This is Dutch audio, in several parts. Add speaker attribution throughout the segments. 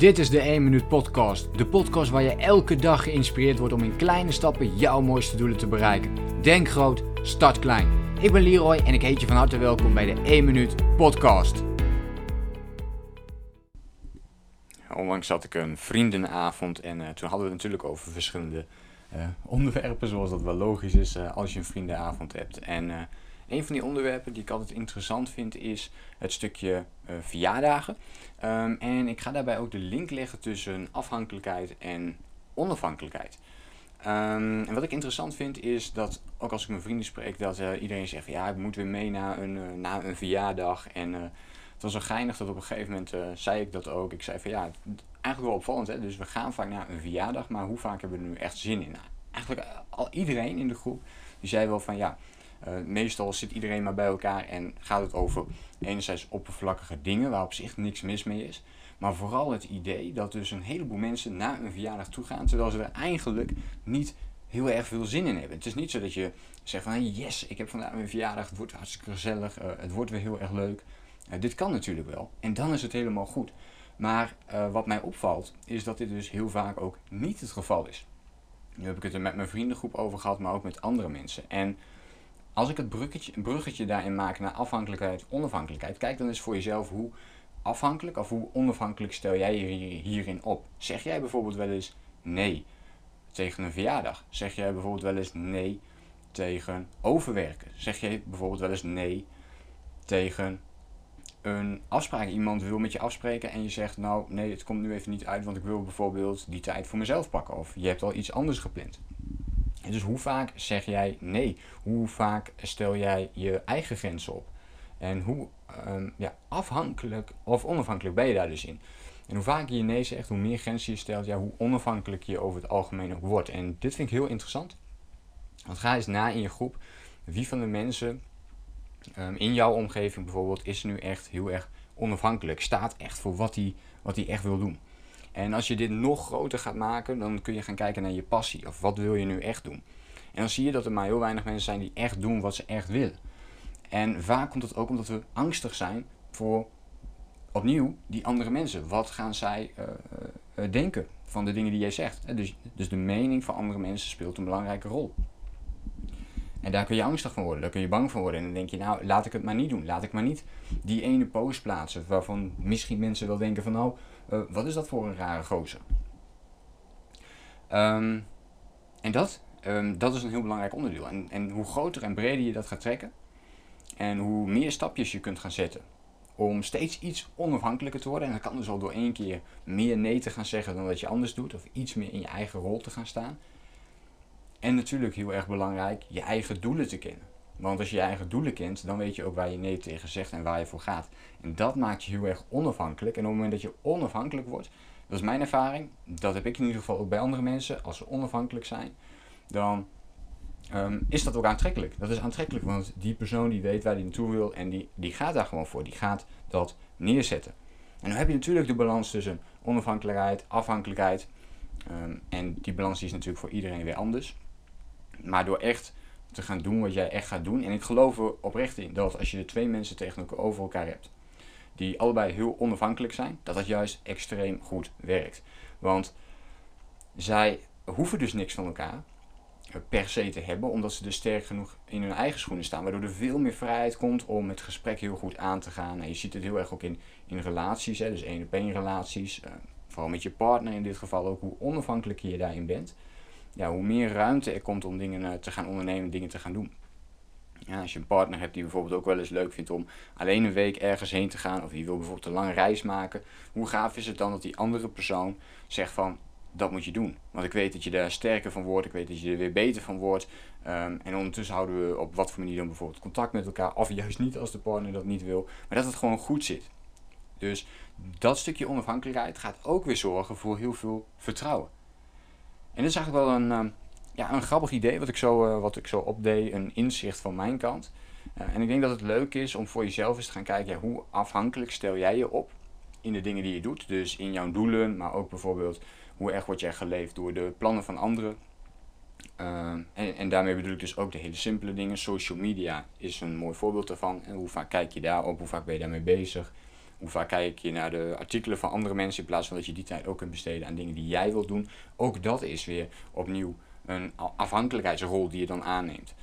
Speaker 1: Dit is de 1 Minuut Podcast. De podcast waar je elke dag geïnspireerd wordt om in kleine stappen jouw mooiste doelen te bereiken. Denk groot, start klein. Ik ben Leroy en ik heet je van harte welkom bij de 1 Minuut Podcast.
Speaker 2: Onlangs had ik een vriendenavond en uh, toen hadden we het natuurlijk over verschillende uh, onderwerpen, zoals dat wel logisch is uh, als je een vriendenavond hebt. En een van die onderwerpen die ik altijd interessant vind is het stukje uh, verjaardagen. Um, en ik ga daarbij ook de link leggen tussen afhankelijkheid en onafhankelijkheid. Um, en wat ik interessant vind is dat, ook als ik mijn vrienden spreek, dat uh, iedereen zegt van ja, ik moet weer mee naar een, uh, naar een verjaardag. En het was zo geinig dat op een gegeven moment zei ik dat ook. Ik zei van ja, eigenlijk wel opvallend hè. Dus we gaan vaak naar een verjaardag, maar hoe vaak hebben we er nu echt zin in? Nou, eigenlijk al iedereen in de groep, die zei wel van ja, meestal zit iedereen maar bij elkaar en gaat het over enerzijds oppervlakkige dingen waar op zich niks mis mee is. Maar vooral het idee dat dus een heleboel mensen naar een verjaardag toe gaan terwijl ze er eigenlijk niet heel erg veel zin in hebben. Het is niet zo dat je zegt van yes, ik heb vandaag een verjaardag, het wordt hartstikke gezellig, uh, het wordt weer heel erg leuk. Uh, dit kan natuurlijk wel en dan is het helemaal goed. Maar wat mij opvalt is dat dit dus heel vaak ook niet het geval is. Nu heb ik het er met mijn vriendengroep over gehad, maar ook met andere mensen. En als ik het bruggetje, bruggetje daarin maak naar afhankelijkheid, onafhankelijkheid, kijk dan eens voor jezelf hoe afhankelijk of hoe onafhankelijk stel jij je hierin op. Zeg jij bijvoorbeeld wel eens nee tegen een verjaardag? Zeg jij bijvoorbeeld wel eens nee tegen overwerken? Zeg jij bijvoorbeeld wel eens nee tegen een afspraak? Iemand wil met je afspreken en je zegt nou nee, het komt nu even niet uit, want ik wil bijvoorbeeld die tijd voor mezelf pakken. Of je hebt al iets anders gepland. Dus hoe vaak zeg jij nee? Hoe vaak stel jij je eigen grenzen op? En hoe um, ja, afhankelijk of onafhankelijk ben je daar dus in? En hoe vaker je nee zegt, hoe meer grenzen je stelt, ja, hoe onafhankelijk je over het algemeen ook wordt. En dit vind ik heel interessant. Want ga eens na in je groep. Wie van de mensen um, in jouw omgeving bijvoorbeeld is nu echt heel erg onafhankelijk? Staat echt voor wat hij wat echt wil doen? En als je dit nog groter gaat maken, dan kun je gaan kijken naar je passie. Of wat wil je nu echt doen? En dan zie je dat er maar heel weinig mensen zijn die echt doen wat ze echt willen. En vaak komt het ook omdat we angstig zijn voor, opnieuw, die andere mensen. Wat gaan zij uh, uh, denken van de dingen die jij zegt? Dus, dus de mening van andere mensen speelt een belangrijke rol. En daar kun je angstig van worden, daar kun je bang van worden. En dan denk je, nou, laat ik het maar niet doen. Laat ik maar niet die ene post plaatsen waarvan misschien mensen wel denken van, nou, uh, wat is dat voor een rare gozer? Um, en dat, um, dat is een heel belangrijk onderdeel. En, en hoe groter en breder je dat gaat trekken, en hoe meer stapjes je kunt gaan zetten om steeds iets onafhankelijker te worden. En dat kan dus al door één keer meer nee te gaan zeggen dan dat je anders doet, of iets meer in je eigen rol te gaan staan. En natuurlijk heel erg belangrijk, je eigen doelen te kennen. Want als je je eigen doelen kent, dan weet je ook waar je nee tegen zegt en waar je voor gaat. En dat maakt je heel erg onafhankelijk. En op het moment dat je onafhankelijk wordt, dat is mijn ervaring, dat heb ik in ieder geval ook bij andere mensen, als ze onafhankelijk zijn, dan um, is dat ook aantrekkelijk. Dat is aantrekkelijk, want die persoon die weet waar hij naartoe wil en die, die gaat daar gewoon voor. Die gaat dat neerzetten. En dan heb je natuurlijk de balans tussen onafhankelijkheid, afhankelijkheid. Um, en die balans is natuurlijk voor iedereen weer anders. Maar door echt te gaan doen wat jij echt gaat doen. En ik geloof er oprecht in dat als je de twee mensen tegenover elkaar hebt, die allebei heel onafhankelijk zijn, dat dat juist extreem goed werkt. Want zij hoeven dus niks van elkaar eh, per se te hebben, omdat ze dus sterk genoeg in hun eigen schoenen staan, waardoor er veel meer vrijheid komt om het gesprek heel goed aan te gaan. En je ziet het heel erg ook in, in relaties, hè, dus één op één relaties, uh, vooral met je partner in dit geval ook, hoe onafhankelijk je daarin bent ja, hoe meer ruimte er komt om dingen uh, te gaan ondernemen, dingen te gaan doen. Ja, als je een partner hebt die bijvoorbeeld ook wel eens leuk vindt om alleen een week ergens heen te gaan, of die wil bijvoorbeeld een lange reis maken, hoe gaaf is het dan dat die andere persoon zegt van dat moet je doen. Want ik weet dat je daar sterker van wordt, ik weet dat je er weer beter van wordt. Um, en ondertussen houden we op wat voor manier dan bijvoorbeeld contact met elkaar, of juist niet als de partner dat niet wil, maar dat het gewoon goed zit. Dus dat stukje onafhankelijkheid gaat ook weer zorgen voor heel veel vertrouwen. En dit is eigenlijk wel een, uh, ja, een grappig idee wat ik zo, uh, wat ik zo opdeed, een inzicht van mijn kant. Uh, en ik denk dat het leuk is om voor jezelf eens te gaan kijken, ja, hoe afhankelijk stel jij je op in de dingen die je doet. Dus in jouw doelen, maar ook bijvoorbeeld hoe erg word jij geleefd door de plannen van anderen. En, en, daarmee bedoel ik dus ook de hele simpele dingen. Social media is een mooi voorbeeld daarvan. En hoe vaak kijk je daarop, hoe vaak ben je daarmee bezig. Hoe vaak kijk je naar de artikelen van andere mensen in plaats van dat je die tijd ook kunt besteden aan dingen die jij wilt doen. Ook dat is weer opnieuw een afhankelijkheidsrol die je dan aanneemt.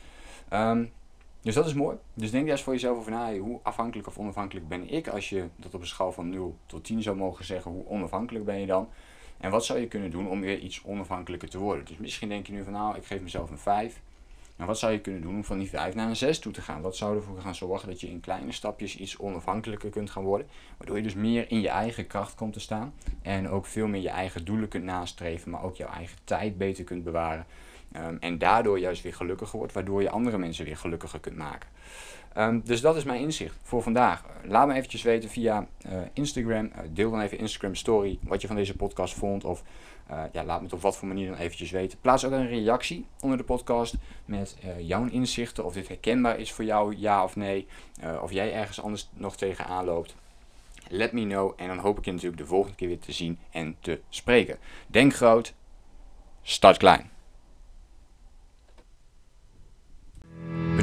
Speaker 2: Ehm, dus dat is mooi. Dus denk eens voor jezelf over na, hoe afhankelijk of onafhankelijk ben ik? Als je dat op een schaal van 0 tot 10 zou mogen zeggen, hoe onafhankelijk ben je dan? En wat zou je kunnen doen om weer iets onafhankelijker te worden? Dus misschien denk je nu van nou, ik geef mezelf een 5. Maar wat zou je kunnen doen om van die 5 naar een 6 toe te gaan? Wat zou ervoor gaan zorgen dat je in kleine stapjes iets onafhankelijker kunt gaan worden? Waardoor je dus meer in je eigen kracht komt te staan. En ook veel meer je eigen doelen kunt nastreven, maar ook jouw eigen tijd beter kunt bewaren. Um, en daardoor juist weer gelukkiger wordt, waardoor je andere mensen weer gelukkiger kunt maken. Um, dus dat is mijn inzicht voor vandaag. Laat me eventjes weten via uh, Instagram. Uh, deel dan even Instagram story wat je van deze podcast vond. Of uh, ja, laat me het op wat voor manier dan eventjes weten. Plaats ook een reactie onder de podcast met jouw inzichten. Of dit herkenbaar is voor jou, ja of nee. of jij ergens anders nog tegenaan loopt. Let me know. En dan hoop ik je natuurlijk de volgende keer weer te zien en te spreken. Denk groot, start klein.